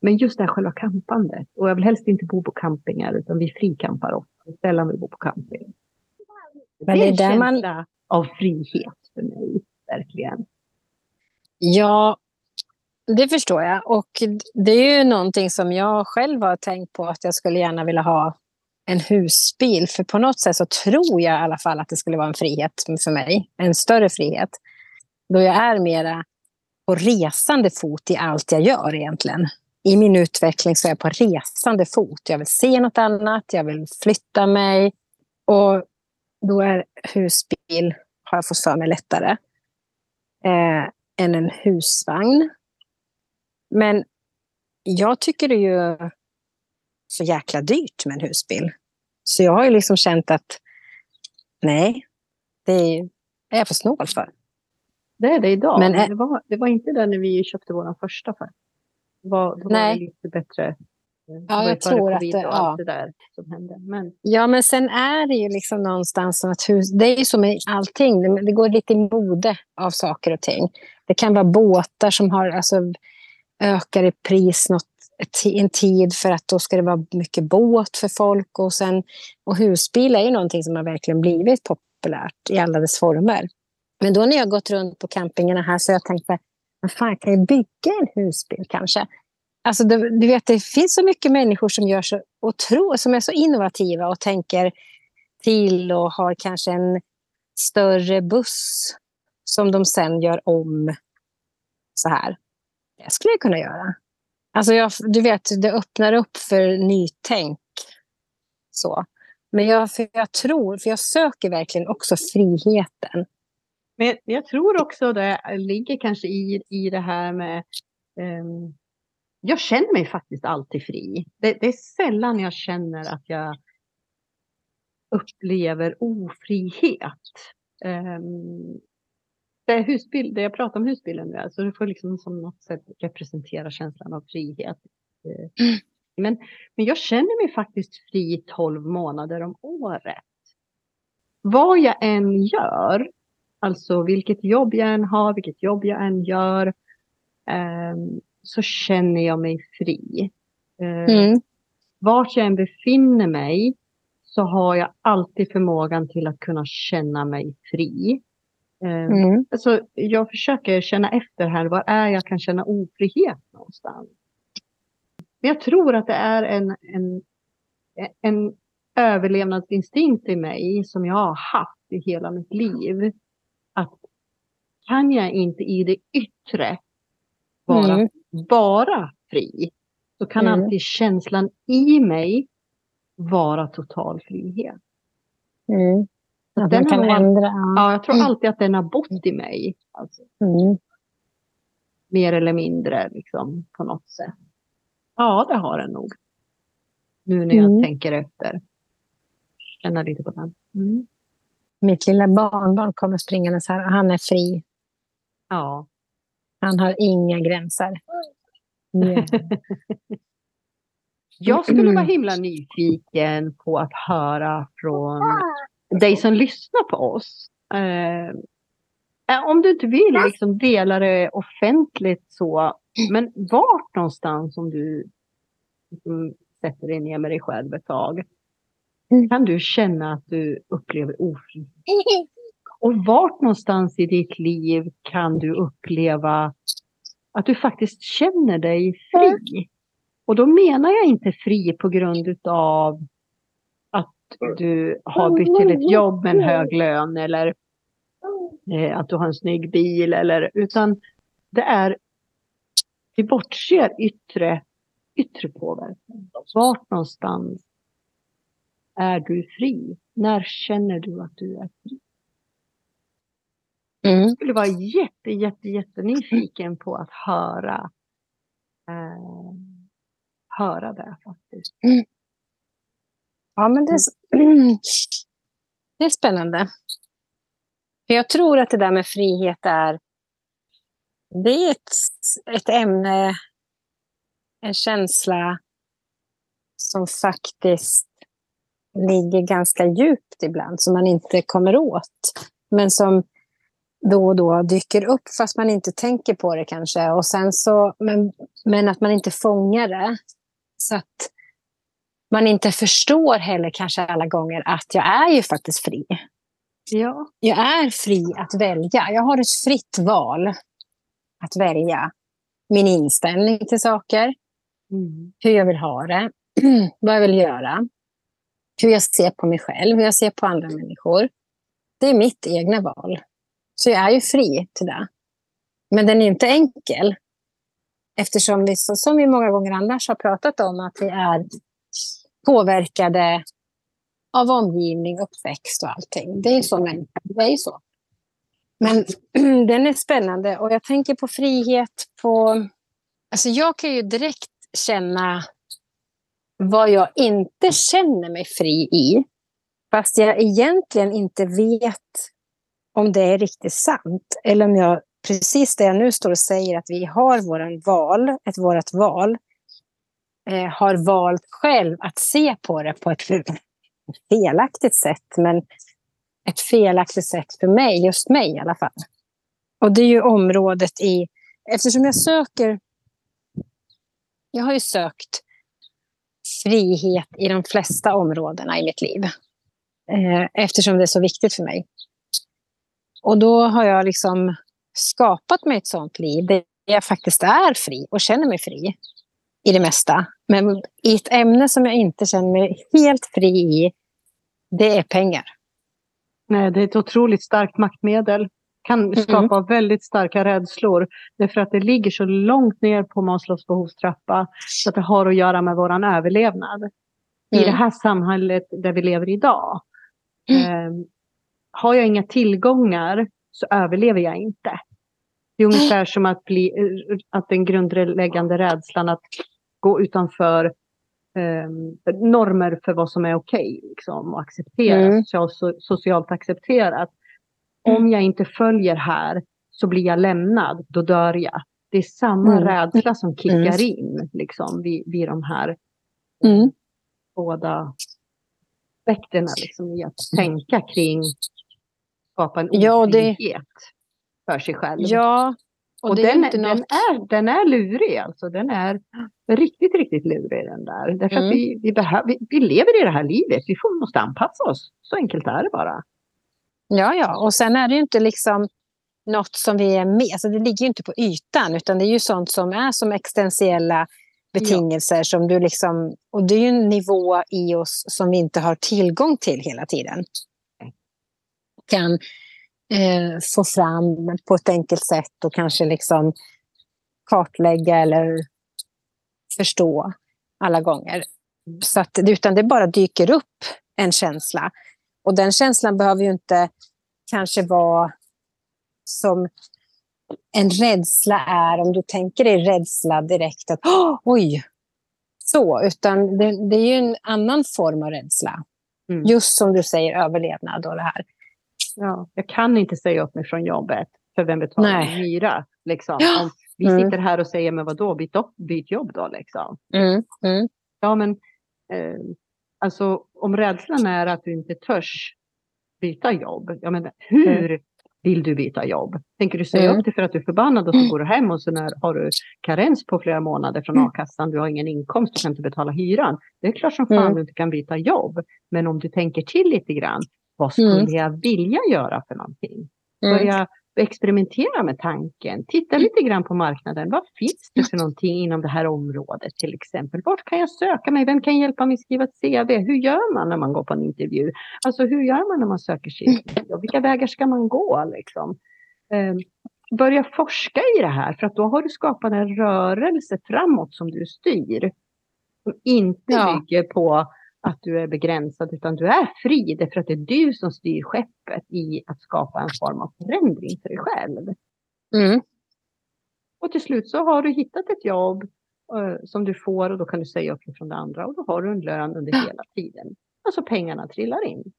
Speaker 1: men just det här själva campandet. Och jag vill helst inte bo på campingar utan vi frikampar ofta. Sällan vi bor på camping.
Speaker 2: Men det är
Speaker 1: en
Speaker 2: där man-
Speaker 1: känsla av frihet för mig. Verkligen.
Speaker 2: Ja, det förstår jag. Och det är ju någonting som jag själv har tänkt på att jag skulle gärna vilja ha en husbil. För på något sätt så tror jag i alla fall att det skulle vara en frihet för mig. En större frihet. Då jag är mera på resande fot i allt jag gör egentligen. I min utveckling så är jag på resande fot. Jag vill se något annat, jag vill flytta mig. Och då är husbil, har jag fått för mig, lättare. Eh, än en husvagn. Men jag tycker det är ju så jäkla dyrt med en husbil. Så jag har ju liksom känt att nej, det är jag för snål för.
Speaker 1: Det är det idag.
Speaker 2: Men, eh,
Speaker 1: det, var, det var inte det när vi köpte vår första för. Det det var
Speaker 2: Nej.
Speaker 1: lite bättre. Det
Speaker 2: Ja, jag tror att det- ja.
Speaker 1: det där som hände. Men
Speaker 2: Ja, men sen är det ju liksom någonstans som att hus... Det är ju som med allting. Det, det går lite i mode av saker och ting. Det kan vara båtar som har, alltså, ökar i pris något, en tid för att då ska det vara mycket båt för folk. Och, sen, och husbil är ju någonting som har verkligen blivit populärt i alla dess former. Men då när jag gått runt på campingarna här så har jag tänkt, men fan kan jag bygga en husbil kanske? Alltså, du, du vet, det finns så mycket människor som, gör så, och tror, som är så innovativa och tänker till och har kanske en större buss som de sen gör om så här. Det skulle jag kunna göra. Alltså jag, du vet, det öppnar upp för nytänk. Så. Men jag, för jag tror, för jag söker verkligen också friheten.
Speaker 1: Men jag tror också det ligger kanske i, i det här med... ehm, jag känner mig faktiskt alltid fri. Det, det är sällan jag känner att jag upplever ofrihet. Um, det, är husbil, det jag pratar om husbilen nu, alltså det får liksom som något sätt representera känslan av frihet. Eh, Men, men jag känner mig faktiskt fri 12 månader om året. Vad jag än gör, Alltså vilket jobb jag än har, vilket jobb jag än gör, ehm, så känner jag mig fri. Eh,
Speaker 2: Mm.
Speaker 1: Vart jag än befinner mig så har jag alltid förmågan till att kunna känna mig fri. Eh,
Speaker 2: Mm.
Speaker 1: Alltså, jag försöker känna efter här, var är jag kan känna ofrihet någonstans? Men jag tror att det är en, en, en överlevnadsinstinkt i mig som jag har haft i hela mitt liv. Kan jag inte i det yttre vara
Speaker 2: Mm.
Speaker 1: bara fri, så kan
Speaker 2: Mm.
Speaker 1: alltid känslan i mig vara total frihet.
Speaker 2: Mm. Att
Speaker 1: den
Speaker 2: kan
Speaker 1: har
Speaker 2: ändra. Ja.
Speaker 1: Ja, jag tror
Speaker 2: Mm.
Speaker 1: alltid att den har bott i mig. Alltså,
Speaker 2: Mm.
Speaker 1: mer eller mindre liksom, på något sätt. Ja, det har den nog. Nu när jag
Speaker 2: Mm.
Speaker 1: tänker efter. Känner lite på den. Mm.
Speaker 2: Mitt lilla barnbarn kommer springande så här. och Han är fri.
Speaker 1: Ja.
Speaker 2: Han har inga gränser. Yeah.
Speaker 1: Jag skulle
Speaker 2: Mm.
Speaker 1: vara himla nyfiken på att höra från dig som lyssnar på oss. Eh, eh, om du inte vill liksom dela det offentligt så, men vart någonstans om du liksom, sätter dig ner med dig själv ett tag,
Speaker 2: Mm.
Speaker 1: kan du känna att du upplever ofrihet? Och vart någonstans i ditt liv kan du uppleva att du faktiskt känner dig fri? Och då menar jag inte fri på grund av att du har bytt till ett jobb med en hög lön eller eh, att du har en snygg bil eller utan det är vi bortser yttre, yttre påverkan. Vart någonstans är du fri? När känner du att du är fri?
Speaker 2: Mm.
Speaker 1: Jag skulle vara jätte, jätte, jättenyfiken på att höra, eh, höra det faktiskt.
Speaker 2: Ja, men det, är, det är spännande. För jag tror att det där med frihet är, det är ett, ett ämne, en känsla som faktiskt ligger ganska djupt ibland, som man inte kommer åt. Men som då och då dyker upp fast man inte tänker på det kanske. Och sen så, men, men att man inte fångar det. Så att man inte förstår heller kanske alla gånger att jag är ju faktiskt fri.
Speaker 1: Ja.
Speaker 2: Jag är fri att välja. Jag har ett fritt val att välja min inställning till saker,
Speaker 1: Mm.
Speaker 2: hur jag vill ha det, vad jag vill göra, hur jag ser på mig själv, hur jag ser på andra människor. Det är mitt egna val. Så jag är ju fri till det. Men den är ju inte enkel. Eftersom vi, som vi många gånger annars har pratat om, att vi är påverkade av omgivning, uppväxt och allting. Det är ju så. Men, det är ju så. Men den är spännande och jag tänker på frihet på... Alltså jag kan ju direkt känna vad jag inte känner mig fri i. Fast jag egentligen inte vet om det är riktigt sant. Eller om jag, precis det jag nu står och säger, att vi har våran val, ett vårat val, eh, har valt själv att se på det på ett felaktigt sätt. Men ett felaktigt sätt för mig, just mig i alla fall. Och det är ju området i, eftersom jag söker, jag har ju sökt frihet i de flesta områdena i mitt liv. Eh, eftersom det är så viktigt för mig. Och då har jag liksom skapat mig ett sånt liv där jag faktiskt är fri och känner mig fri i det mesta. Men i ett ämne som jag inte känner mig helt fri i, det är pengar.
Speaker 1: Nej, det är ett otroligt starkt maktmedel. Kan skapa väldigt starka rädslor. Därför att det ligger så långt ner på Maslows behovstrappa. Så att det har att göra med våran överlevnad. I
Speaker 2: Mm.
Speaker 1: det här samhället där vi lever idag. Eh, har jag inga tillgångar så överlever jag inte. Det är ungefär som att, bli, att den grundläggande rädslan att gå utanför eh, normer för vad som är okej liksom, och accepterat,
Speaker 2: Mm.
Speaker 1: so, socialt accepterat. Om jag inte följer här så blir jag lämnad, då dör jag. Det är samma
Speaker 2: Mm.
Speaker 1: rädsla som kickar
Speaker 2: Mm.
Speaker 1: in liksom, vid, vid de här
Speaker 2: Mm.
Speaker 1: båda aspekterna liksom, i att tänka kring skapa en
Speaker 2: Ja, och det-
Speaker 1: för sig själv.
Speaker 2: Ja, och,
Speaker 1: och
Speaker 2: det är
Speaker 1: den,
Speaker 2: inte
Speaker 1: den,
Speaker 2: något...
Speaker 1: är, den är lurig alltså. Den är riktigt, riktigt lurig den där. Därför
Speaker 2: Mm.
Speaker 1: att vi, vi, behöver, vi, vi lever i det här livet. Vi får, måste anpassa oss. Så enkelt är det bara.
Speaker 2: Ja, ja. Och sen är det ju inte liksom något som vi är med. Alltså det ligger ju inte på ytan, utan det är ju sånt som är som existentiella betingelser. Som du liksom, och det är ju en nivå i oss som vi inte har tillgång till hela tiden. Kan eh, få fram på ett enkelt sätt och kanske liksom kartlägga eller förstå alla gånger. Så att, utan det bara dyker upp en känsla. Och den känslan behöver ju inte kanske vara som en rädsla är, om du tänker dig rädsla direkt att "Åh, oj, så, utan det, det är ju en annan form av rädsla.
Speaker 1: Mm.
Speaker 2: Just som du säger, överlevnad och det här.
Speaker 1: Ja, jag kan inte säga upp mig från jobbet. För vem betalar
Speaker 2: Nej.
Speaker 1: hyra? Liksom.
Speaker 2: Ja.
Speaker 1: Om vi
Speaker 2: Mm.
Speaker 1: sitter här och säger, men vadå, byt, upp, byt jobb då? Liksom.
Speaker 2: Mm, mm,
Speaker 1: Ja, men eh, alltså om rädslan är att du inte törs byta jobb. Jag menar, hur mm. vill du byta jobb? Tänker du säga mm. upp dig för att du är förbannad och så mm. går du hem och så när, har du karens på flera månader från a-kassan, du har ingen inkomst, du kan inte betala hyran. Det är klart som fan du inte kan byta jobb. Men om du tänker till lite grann, vad skulle mm. jag vilja göra för någonting? Börja experimentera med tanken. Titta mm. lite grann på marknaden. Vad finns det för någonting inom det här området till exempel? Vart kan jag söka mig? Vem kan hjälpa mig skriva ett CV? Hur gör man när man går på en intervju? Alltså hur gör man när man söker sig? Vilka vägar ska man gå liksom? Eh, börja forska i det här för att då har du skapat en rörelse framåt som du styr. Som inte ja. bygger på att du är begränsad utan du är fri därför att det är du som styr skeppet i att skapa en form av förändring för dig själv. Mm. Och till slut så har du hittat ett jobb uh, som du får och då kan du säga upp från det andra och då har du en lön under hela tiden. Alltså pengarna trillar in.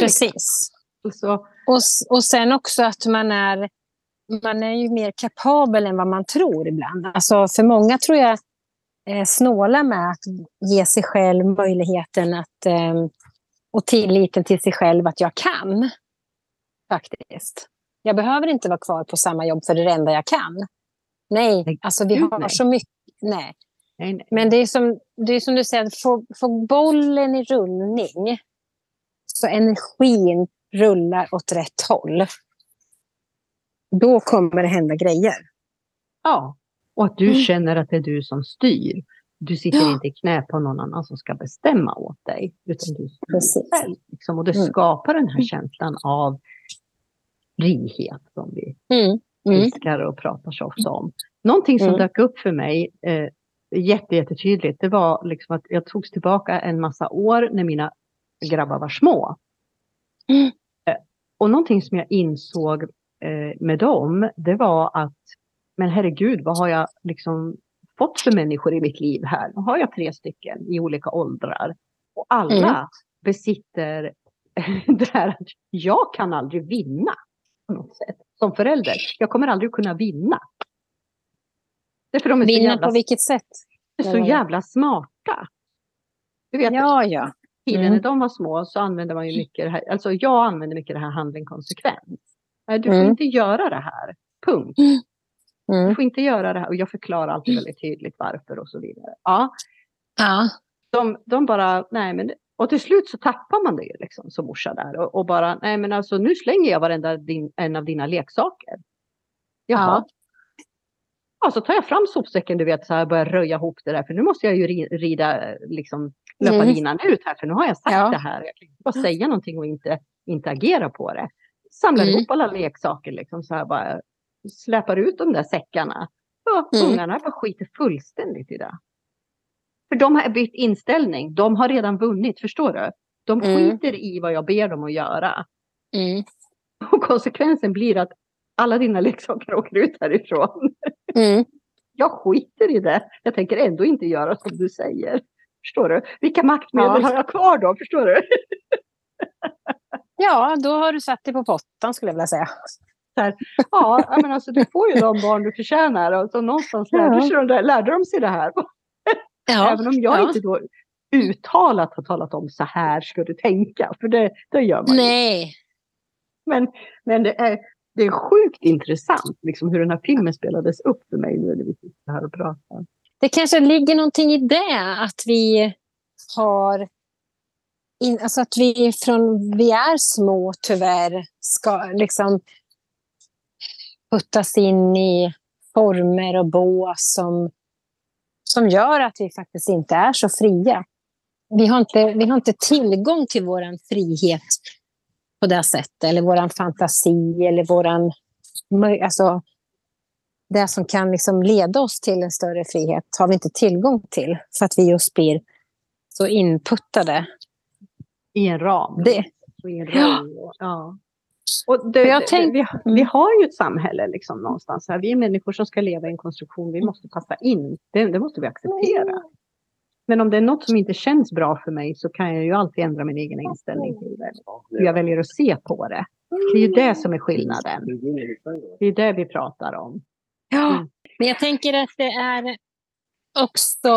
Speaker 2: Precis. Så. Och, och sen också att man är, man är ju mer kapabel än vad man tror ibland. Alltså för många tror jag eh, snåla med att ge sig själv möjligheten att, eh, och tilliten till sig själv att jag kan. Faktiskt. Jag behöver inte vara kvar på samma jobb för det enda jag kan. Nej, alltså vi har så mycket. Nej. Men det är, som, det är som du säger, få, få bollen i rullning så energin rullar åt rätt håll. Då kommer det hända grejer.
Speaker 1: Ja, och att du mm. känner att det är du som styr. Du sitter ja. inte i knä på någon annan som ska bestämma åt dig. Utan du styr själv. Liksom. Och det mm. skapar den här mm. känslan av frihet som vi mm. Mm. älskar och pratar så ofta om. Någonting som mm. dök upp för mig eh, jättetydligt, det var liksom att jag togs tillbaka en massa år när mina grabbar var små. Eh, och någonting som jag insåg eh, med dem, det var att men herregud, vad har jag liksom fått för människor i mitt liv här? Nu har jag tre stycken i olika åldrar. Och alla mm. besitter det här att jag kan aldrig vinna på något sätt som förälder. Jag kommer aldrig kunna vinna.
Speaker 2: Därför de är vinna jävla, på vilket sätt?
Speaker 1: De är så jävla smarta. Du vet,
Speaker 2: ja, ja.
Speaker 1: Tiden mm. när de var små så använde man ju mycket det här, alltså jag använde mycket det här handling konsekvent. Du får mm. inte göra det här, punkt. Mm. Du får inte göra det här. Och jag förklarar alltid mm. väldigt tydligt varför och så vidare. Ja. ja. De, de bara, nej men och till slut så tappar man det ju liksom som morsa där och, och, bara, nej men alltså nu slänger jag varenda din, en av dina leksaker. Jaha. Ja. ja. så tar jag fram sopsäcken, du vet, så här börjar röja ihop det där, för nu måste jag ju rida, liksom, löpa mm. linan ut här, för nu har jag sagt ja. det här. Jag kan inte bara säga någonting och inte, inte agera på det. Samlar mm. ihop alla leksaker, liksom, så här bara, släpar ut de där säckarna. Ja, mm. Ungarna bara skiter fullständigt i det. För de har bytt inställning. De har redan vunnit, förstår du? De mm. skiter i vad jag ber dem att göra. Mm. Och konsekvensen blir att alla dina leksaker åker ut härifrån. Mm. Jag skiter i det. Jag tänker ändå inte göra som du säger. Förstår du? Vilka maktmedel ja. har jag kvar då? Förstår du?
Speaker 2: ja, då har du satt dig på pottan skulle jag vilja säga
Speaker 1: här, ja, men alltså, du får ju de barn du förtjänar. Och så någonstans lärde, sig de, lärde de sig det här. Ja, Även om jag ja. inte då uttalat har talat om så här ska du tänka. För det, det gör man
Speaker 2: Nej.
Speaker 1: Men, men det, är, det är sjukt intressant liksom, hur den här filmen spelades upp för mig nu när vi sitter här och pratar.
Speaker 2: Det kanske ligger någonting i det, att vi har in, alltså att vi från vi är små tyvärr ska liksom puttas in i former och bås som, som gör att vi faktiskt inte är så fria. Vi har inte, vi har inte tillgång till vår frihet på det sättet, eller vår fantasi eller våran, alltså, det som kan liksom leda oss till en större frihet har vi inte tillgång till för att vi just blir så inputtade.
Speaker 1: I en ram.
Speaker 2: Det.
Speaker 1: I en ram. Ja. ja. Och det, jag tänk, vi, vi, mm. har ju ett samhälle liksom någonstans. Här. Vi är människor som ska leva i en konstruktion. Vi måste passa in. Det, det måste vi acceptera. Men om det är något som inte känns bra för mig så kan jag ju alltid ändra min egen inställning till det. Hur jag väljer att se på det. Det är ju det som är skillnaden. Det är det vi pratar om.
Speaker 2: Ja, mm. men jag tänker att det är också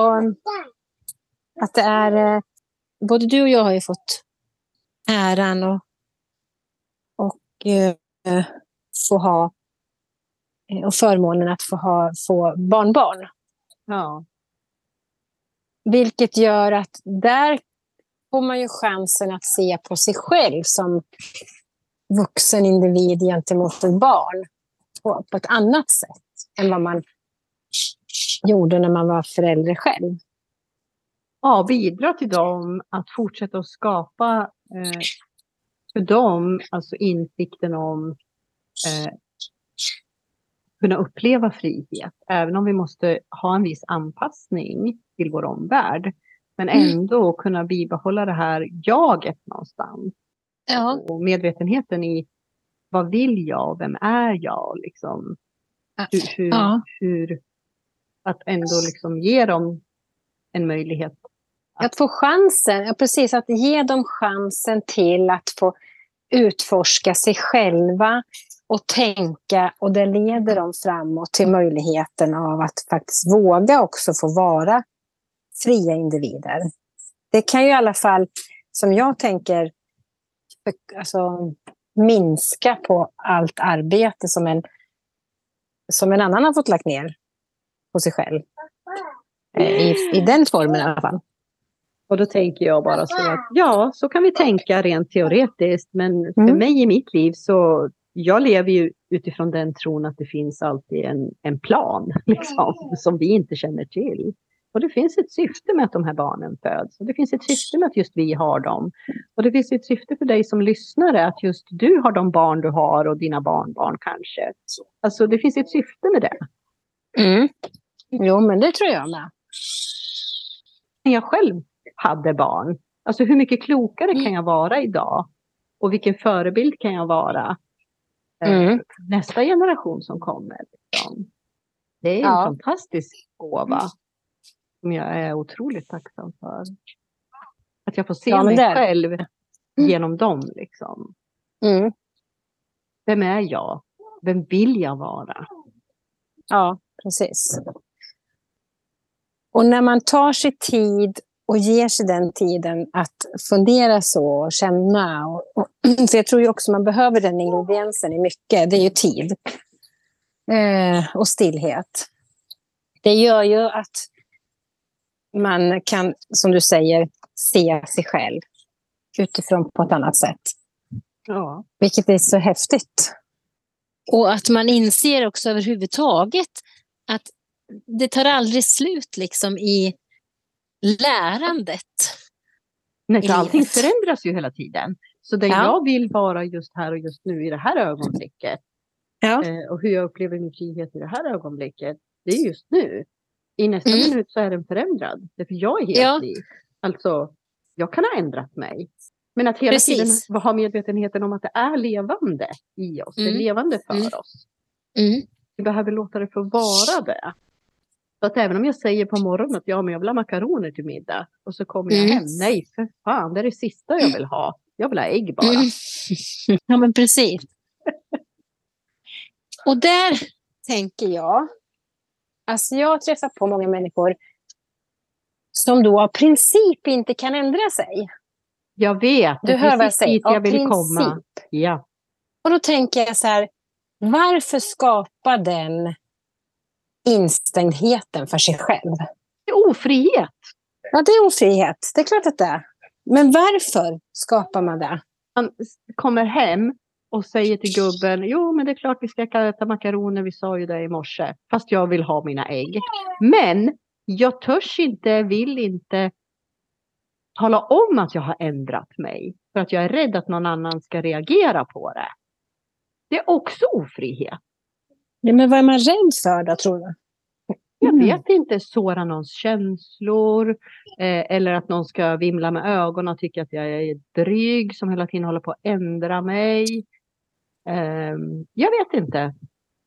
Speaker 2: att det är både du och jag har ju fått äran och eh, få ha eh, och förmånen att få ha få barnbarn.
Speaker 1: Ja.
Speaker 2: Vilket gör att där får man ju chansen att se på sig själv som vuxen individ gentemot ett barn på, på ett annat sätt än vad man gjorde när man var förälder själv.
Speaker 1: ja, bidra till dem att fortsätta att skapa eh, för dem, alltså insikten om eh, kunna uppleva frihet, även om vi måste ha en viss anpassning till vår omvärld. Men
Speaker 2: Mm.
Speaker 1: ändå kunna bibehålla det här jaget någonstans.
Speaker 2: Ja.
Speaker 1: Och medvetenheten i vad vill jag, vem är jag, liksom. Hur, hur,
Speaker 2: Ja.
Speaker 1: hur att ändå liksom ge dem en möjlighet.
Speaker 2: Att få chansen, ja, precis, att ge dem chansen till att få utforska sig själva och tänka och det leder dem framåt till möjligheten av att faktiskt våga också få vara fria individer. Det kan ju i alla fall, som jag tänker, alltså, minska på allt arbete som en, som en annan har fått lagt ner på sig själv. Eh, I, I den formen i alla fall.
Speaker 1: Och då tänker jag bara så att ja, så kan vi tänka rent teoretiskt. Men för
Speaker 2: Mm.
Speaker 1: mig i mitt liv så, jag lever ju utifrån den tron att det finns alltid en, en plan liksom, som vi inte känner till. Och det finns ett syfte med att de här barnen föds. Och det finns ett syfte med att just vi har dem. Och det finns ett syfte för dig som lyssnare att just du har de barn du har och dina barnbarn kanske. Alltså det finns ett syfte med det.
Speaker 2: Mm. Jo, men det tror jag med.
Speaker 1: jag själv hade barn. Alltså hur mycket klokare kan jag vara idag? Och vilken förebild kan jag vara eh,
Speaker 2: Mm.
Speaker 1: nästa generation som kommer? Liksom. Det är en
Speaker 2: Ja.
Speaker 1: fantastisk gåva som jag är otroligt tacksam för. Att jag får se
Speaker 2: Ja,
Speaker 1: mig
Speaker 2: det
Speaker 1: själv genom dem. Liksom.
Speaker 2: Mm.
Speaker 1: Vem är jag? Vem vill jag vara?
Speaker 2: Ja, precis. Och när man tar sig tid och ger sig den tiden att fundera så och känna. Och, och, för jag tror ju också man behöver den ingrediensen i mycket. Det är ju tid. Eh, och stillhet. Det gör ju att man kan, som du säger, se sig själv utifrån på ett annat sätt.
Speaker 1: Ja.
Speaker 2: Vilket är så häftigt.
Speaker 3: Och att man inser också överhuvudtaget att det tar aldrig slut liksom i lärandet.
Speaker 1: Nej, för allting
Speaker 3: livet.
Speaker 1: förändras ju hela tiden. Så det
Speaker 2: Ja.
Speaker 1: jag vill vara just här och just nu i det här ögonblicket
Speaker 2: Ja.
Speaker 1: eh, och hur jag upplever min frihet i det här ögonblicket, det är just nu. I nästa
Speaker 3: Mm.
Speaker 1: minut så är den förändrad. Därför jag är helt
Speaker 3: Ja.
Speaker 1: fri. Alltså, jag kan ha ändrat mig. Men att hela
Speaker 3: Precis.
Speaker 1: tiden ha medvetenheten om att det är levande i oss. Det är
Speaker 3: Mm.
Speaker 1: levande för
Speaker 3: Mm.
Speaker 1: oss.
Speaker 3: Mm.
Speaker 1: Vi behöver låta det få vara det. Så att även om jag säger på morgonen att ja, men jag vill ha makaroner till middag. Och så kommer jag
Speaker 3: Mm.
Speaker 1: hem. Nej, för fan, det är det sista jag vill ha. Jag vill ha ägg bara.
Speaker 3: Mm. Ja, men precis. Och där
Speaker 2: tänker jag. Alltså jag träffar på många människor som då av princip inte kan ändra sig.
Speaker 1: Jag vet,
Speaker 2: Du hör vad jag säger.
Speaker 1: dit jag vill
Speaker 2: princip.
Speaker 1: komma. Ja.
Speaker 2: Och då tänker jag så här, varför skapa den instängdheten för sig själv?
Speaker 1: Det är ofrihet.
Speaker 2: Ja, det är ofrihet. Det är klart att det är. Men varför skapar man det?
Speaker 1: Man kommer hem och säger till gubben, jo men det är klart vi ska äta makaroner, vi sa ju det i morse. Fast jag vill ha mina ägg. Men jag törs inte, vill inte tala om att jag har ändrat mig. För att jag är rädd att någon annan ska reagera på det. Det är också ofrihet.
Speaker 2: Ja, men vad är man rädd för då, tror du?
Speaker 1: Jag
Speaker 2: Mm.
Speaker 1: vet inte, såra någons känslor. Eh, eller att någon ska vimla med ögonen och tycka att jag är dryg som hela tiden håller på att ändra mig. Ehm, jag vet inte.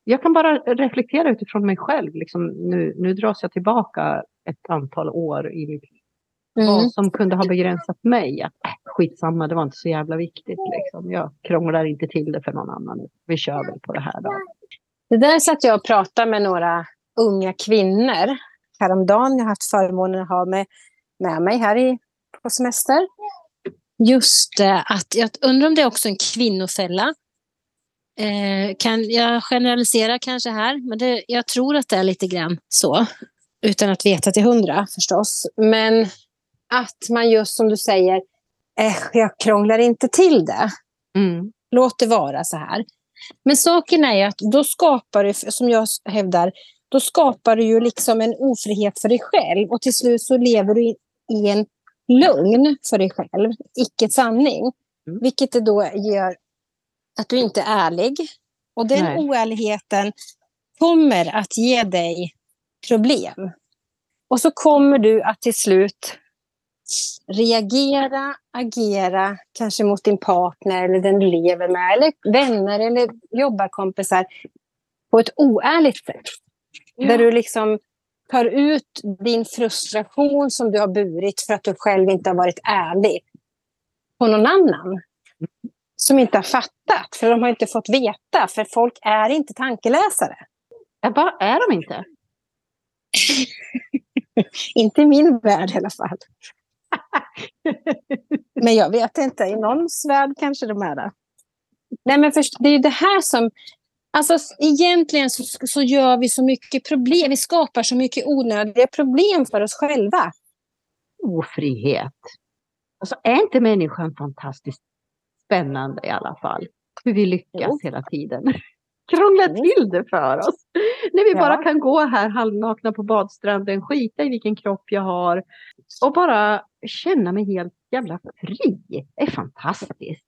Speaker 1: Jag kan bara reflektera utifrån mig själv. Liksom, nu, nu dras jag tillbaka ett antal år i mitt liv.
Speaker 2: Mm.
Speaker 1: Som kunde ha begränsat mig. Att, äh, skitsamma, det var inte så jävla viktigt. Liksom. Jag krånglar inte till det för någon annan. Vi kör väl på det här då.
Speaker 2: Det där satt jag och pratade med några unga kvinnor häromdagen. Jag har haft förmånen att ha med, med mig här i, på semester.
Speaker 3: just det, att jag undrar om det är också en kvinnofälla. Eh, kan, jag generaliserar kanske här, men det, jag tror att det är lite grann så.
Speaker 2: Utan att veta till hundra förstås. Men att man just som du säger, eh, jag krånglar inte till det.
Speaker 1: Mm.
Speaker 2: Låt det vara så här. Men saken är att då skapar du, som jag hävdar, då skapar du ju liksom en ofrihet för dig själv och till slut så lever du i, en lögn för dig själv, icke sanning.
Speaker 1: Mm.
Speaker 2: Vilket det då gör att du inte är ärlig. Och den
Speaker 1: Nej.
Speaker 2: oärligheten kommer att ge dig problem. Och så kommer du att till slut reagera, agera, kanske mot din partner eller den du lever med, eller vänner eller jobbarkompisar på ett oärligt sätt. Där du liksom tar ut din frustration som du har burit för att du själv inte har varit ärlig på någon annan. Som inte har fattat, för de har inte fått veta, för folk är inte tankeläsare.
Speaker 1: Ja, Vad är de inte?
Speaker 2: Inte i min värld i alla fall. Men jag vet inte, i någons värld kanske de är det. Nej, men först, det är det här som... Alltså, egentligen så, så gör vi så mycket problem. Vi skapar så mycket onödiga problem för oss själva.
Speaker 1: Ofrihet. Alltså är inte människan fantastiskt spännande i alla fall? Hur vi lyckas
Speaker 2: Jo.
Speaker 1: hela tiden. Krångla
Speaker 2: Mm.
Speaker 1: till det för oss. När vi
Speaker 2: Ja.
Speaker 1: bara kan gå här halvnakna på badstranden, skita i vilken kropp jag har och bara känna mig helt jävla fri. Det är fantastiskt.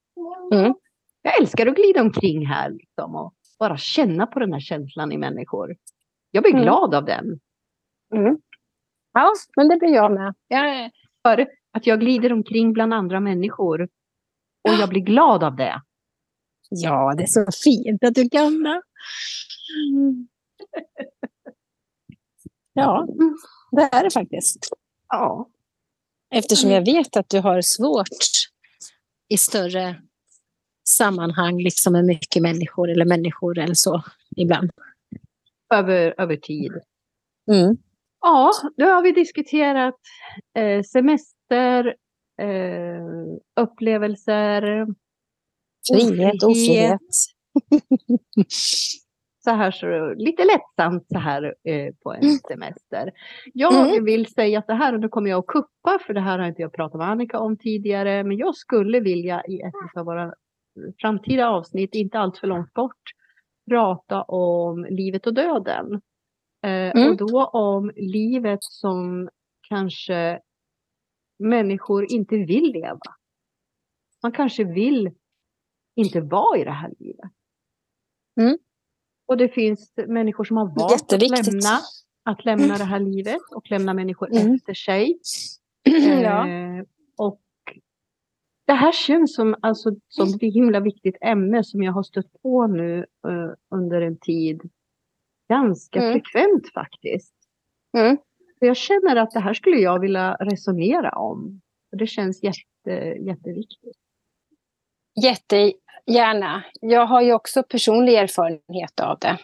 Speaker 2: Mm.
Speaker 1: Jag älskar att glida omkring här liksom, och bara känna på den här känslan i människor. Jag blir
Speaker 2: Mm.
Speaker 1: glad av den.
Speaker 2: Mm. Ja, men det blir jag med. Jag,
Speaker 1: För att jag glider omkring bland andra människor. Och jag blir glad av det.
Speaker 2: ja, det är så fint att du kan det. Mm. Ja, det är det faktiskt.
Speaker 1: Ja.
Speaker 2: Eftersom jag vet att du har svårt
Speaker 3: i större sammanhang, liksom med mycket människor eller människor eller så ibland.
Speaker 1: Över, över tid.
Speaker 2: Mm.
Speaker 1: Ja, nu har vi diskuterat eh, semester, eh, upplevelser,
Speaker 2: Frihet, ofrihet.
Speaker 1: så här så lite lättsamt så här eh, på en semester. Jag
Speaker 2: Mm.
Speaker 1: vill säga att det här, och nu kommer jag att kuppa, för det här har inte jag pratat med Annika om tidigare, men jag skulle vilja i ett av våra framtida avsnitt, inte allt för långt bort, prata om livet och döden. Eh,
Speaker 2: Mm.
Speaker 1: Och då om livet som kanske människor inte vill leva. Man kanske vill inte vara i det här livet.
Speaker 2: Mm.
Speaker 1: Och det finns människor som har valt att lämna, att lämna det här livet och lämna människor
Speaker 2: Mm.
Speaker 1: efter sig.
Speaker 2: ja.
Speaker 1: Eh, och det här känns som, alltså, som ett himla viktigt ämne som jag har stött på nu eh, under en tid. Ganska
Speaker 2: Mm.
Speaker 1: frekvent faktiskt.
Speaker 2: Mm.
Speaker 1: Jag känner att det här skulle jag vilja resonera om. Det känns jätte, jätteviktigt.
Speaker 2: Jättegärna. Jag har ju också personlig erfarenhet av det.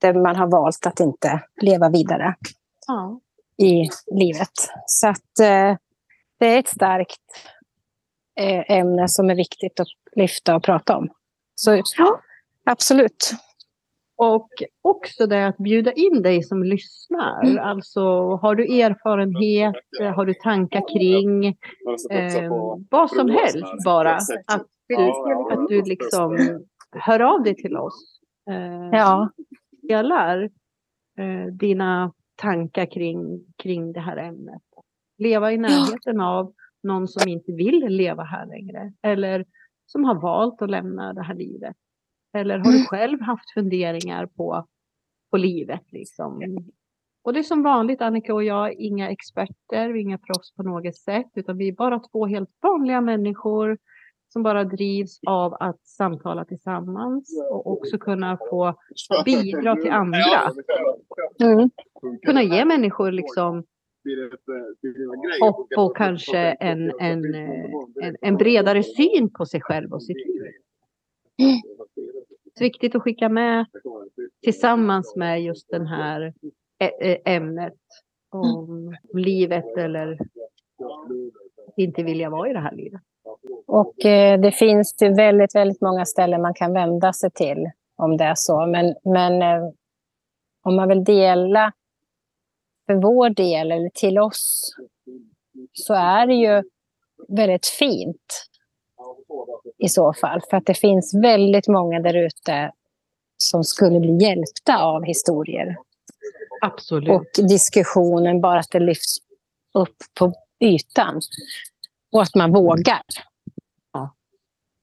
Speaker 2: Där man har valt att inte leva vidare
Speaker 1: Ja.
Speaker 2: i livet. Så att eh, det är ett starkt eh, ämne som är viktigt att lyfta och prata om. Så ja, absolut.
Speaker 1: Och också det att bjuda in dig som lyssnar.
Speaker 2: Mm.
Speaker 1: Alltså har du erfarenhet, har du tankar kring eh, vad som helst bara. Att du, att du liksom hör av dig till oss. Eh,
Speaker 2: Ja.
Speaker 1: delar eh, dina tankar kring, kring det här ämnet. Leva i närheten av någon som inte vill leva här längre. Eller som har valt att lämna det här livet. Eller har du själv haft funderingar på, på livet? Liksom? Och det är som vanligt, Annika och jag, är inga experter, vi är inga proffs på något sätt, utan vi är bara två helt vanliga människor som bara drivs av att samtala tillsammans och också kunna få bidra till andra.
Speaker 2: Mm.
Speaker 1: kunna ge människor liksom hopp och kanske en, en, eh, en, en bredare syn på sig själv och sitt liv. Det är viktigt att skicka med tillsammans med just den här ämnet om livet eller inte vilja vara i det här livet.
Speaker 2: Och eh, det finns ju väldigt, väldigt många ställen man kan vända sig till om det är så. Men, men eh, om man vill dela för vår del eller till oss så är det ju väldigt fint i så fall. För att det finns väldigt många där ute som skulle bli hjälpta av historier.
Speaker 1: Absolut.
Speaker 2: Och diskussionen, bara att det lyfts upp på ytan. Och att man vågar.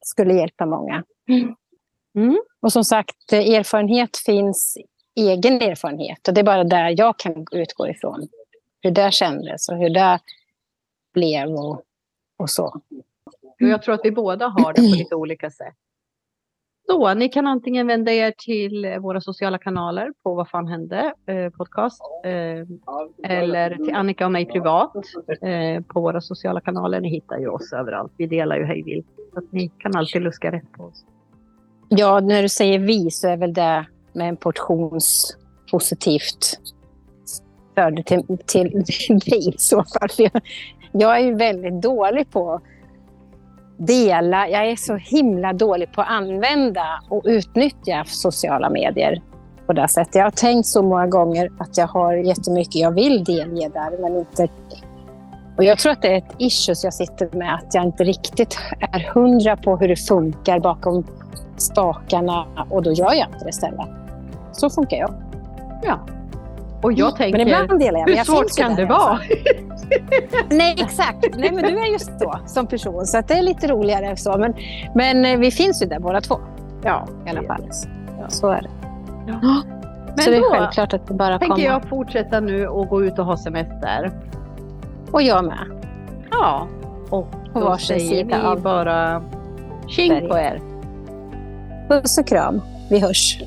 Speaker 2: Skulle hjälpa många.
Speaker 1: Mm.
Speaker 2: Och som sagt, erfarenhet finns egen erfarenhet. Och det är bara där jag kan utgå ifrån. Hur det kändes och hur det blev och, och så.
Speaker 1: Och jag tror att vi båda har det på lite olika sätt. Så ni kan antingen vända er till eh, våra sociala kanaler på Vad fan hände eh, podcast. Eh, eller till Annika och mig privat eh, på våra sociala kanaler. Ni hittar ju oss överallt. Vi delar ju hej vilt. Så att ni kan alltid luska rätt på oss.
Speaker 2: Ja, när du säger vi så är väl det med en portions positivt förde till, till dig i så fall. Jag, jag är ju väldigt dålig på dela. Jag är så himla dålig på att använda och utnyttja sociala medier på det sättet. Jag har tänkt så många gånger att jag har jättemycket jag vill delge där, men inte... Och jag tror att det är ett issue jag sitter med, att jag inte riktigt är hundra på hur det funkar bakom spakarna och då gör jag inte det istället. Så funkar jag.
Speaker 1: Ja. Och jag tänker,
Speaker 2: men ibland delar jag. Men
Speaker 1: hur
Speaker 2: jag
Speaker 1: svårt kan det vara?
Speaker 2: fall. Nej, exakt. Nej, men du är just så som person, så att det är lite roligare så. Men, men eh, vi finns ju där båda två
Speaker 1: Ja,
Speaker 2: i alla fall.
Speaker 1: Ja.
Speaker 2: Så är det.
Speaker 1: Ja.
Speaker 2: så
Speaker 1: Men
Speaker 2: det är självklart att det bara
Speaker 1: tänker
Speaker 2: kommer.
Speaker 1: jag fortsätta nu och gå ut och ha semester.
Speaker 2: Och jag med.
Speaker 1: Ja. Och då
Speaker 2: varsin
Speaker 1: säger vi
Speaker 2: av
Speaker 1: bara tjing på er.
Speaker 2: Puss och kram. Vi hörs.